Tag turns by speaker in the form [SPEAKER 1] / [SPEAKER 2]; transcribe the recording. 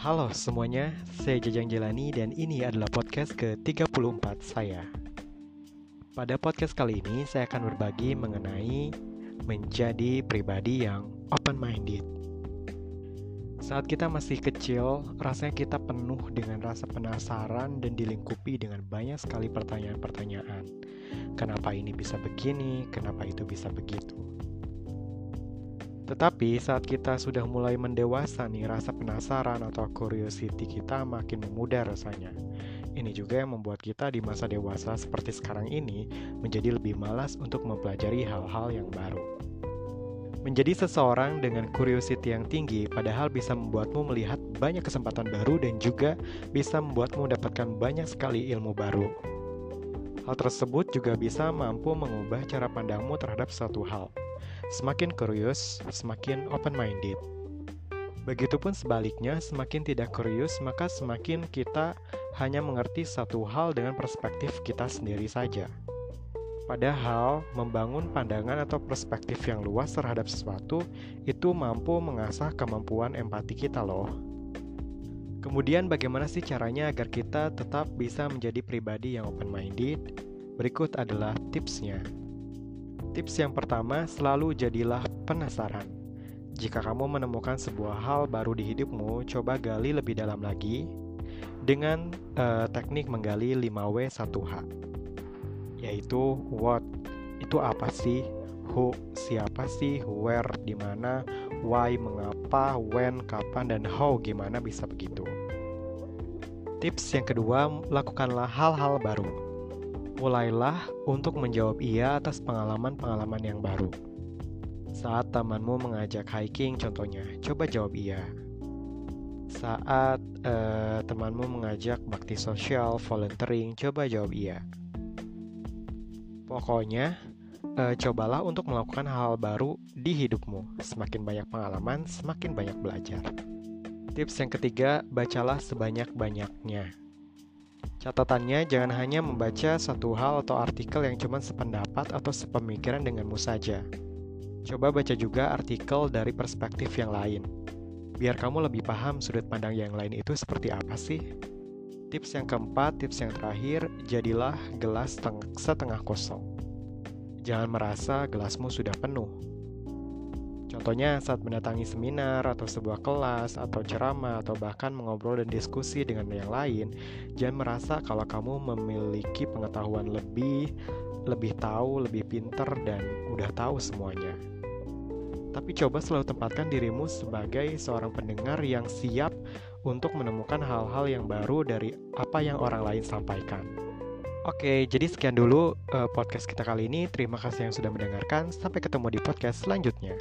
[SPEAKER 1] Halo semuanya, saya Jajang Jelani dan ini adalah podcast ke-34 saya. Pada podcast kali ini saya akan berbagi mengenai menjadi pribadi yang open-minded. Saat kita masih kecil, rasanya kita penuh dengan rasa penasaran dan dilingkupi dengan banyak sekali pertanyaan-pertanyaan. Kenapa ini bisa begini? Kenapa itu bisa begitu? Tetapi saat kita sudah mulai mendewasa nih, rasa penasaran atau curiosity kita makin memudar rasanya. Ini juga yang membuat kita di masa dewasa seperti sekarang ini menjadi lebih malas untuk mempelajari hal-hal yang baru. Menjadi seseorang dengan curiosity yang tinggi padahal bisa membuatmu melihat banyak kesempatan baru dan juga bisa membuatmu mendapatkan banyak sekali ilmu baru. Hal tersebut juga bisa mampu mengubah cara pandangmu terhadap suatu hal. Semakin curious, semakin open-minded. Begitupun sebaliknya, semakin tidak curious, maka semakin kita hanya mengerti satu hal dengan perspektif kita sendiri saja. Padahal, membangun pandangan atau perspektif yang luas terhadap sesuatu itu mampu mengasah kemampuan empati kita, loh. Kemudian, bagaimana sih caranya agar kita tetap bisa menjadi pribadi yang open-minded? Berikut adalah tipsnya. Tips yang pertama, selalu jadilah penasaran. Jika kamu menemukan sebuah hal baru di hidupmu, coba gali lebih dalam lagi dengan uh, teknik menggali 5W1H. Yaitu what, itu apa sih? Who, siapa sih? Where, di mana? Why, mengapa? When, kapan? Dan how, gimana bisa begitu? Tips yang kedua, lakukanlah hal-hal baru mulailah untuk menjawab iya atas pengalaman-pengalaman yang baru. Saat temanmu mengajak hiking contohnya, coba jawab iya. Saat uh, temanmu mengajak bakti sosial, volunteering, coba jawab iya. Pokoknya, uh, cobalah untuk melakukan hal, -hal baru di hidupmu. Semakin banyak pengalaman, semakin banyak belajar. Tips yang ketiga, bacalah sebanyak-banyaknya. Catatannya jangan hanya membaca satu hal atau artikel yang cuma sependapat atau sepemikiran denganmu saja. Coba baca juga artikel dari perspektif yang lain. Biar kamu lebih paham sudut pandang yang lain itu seperti apa sih. Tips yang keempat, tips yang terakhir, jadilah gelas setengah kosong. Jangan merasa gelasmu sudah penuh. Contohnya saat mendatangi seminar atau sebuah kelas atau ceramah atau bahkan mengobrol dan diskusi dengan yang lain, jangan merasa kalau kamu memiliki pengetahuan lebih, lebih tahu, lebih pinter dan udah tahu semuanya. Tapi coba selalu tempatkan dirimu sebagai seorang pendengar yang siap untuk menemukan hal-hal yang baru dari apa yang orang lain sampaikan. Oke, jadi sekian dulu uh, podcast kita kali ini. Terima kasih yang sudah mendengarkan. Sampai ketemu di podcast selanjutnya.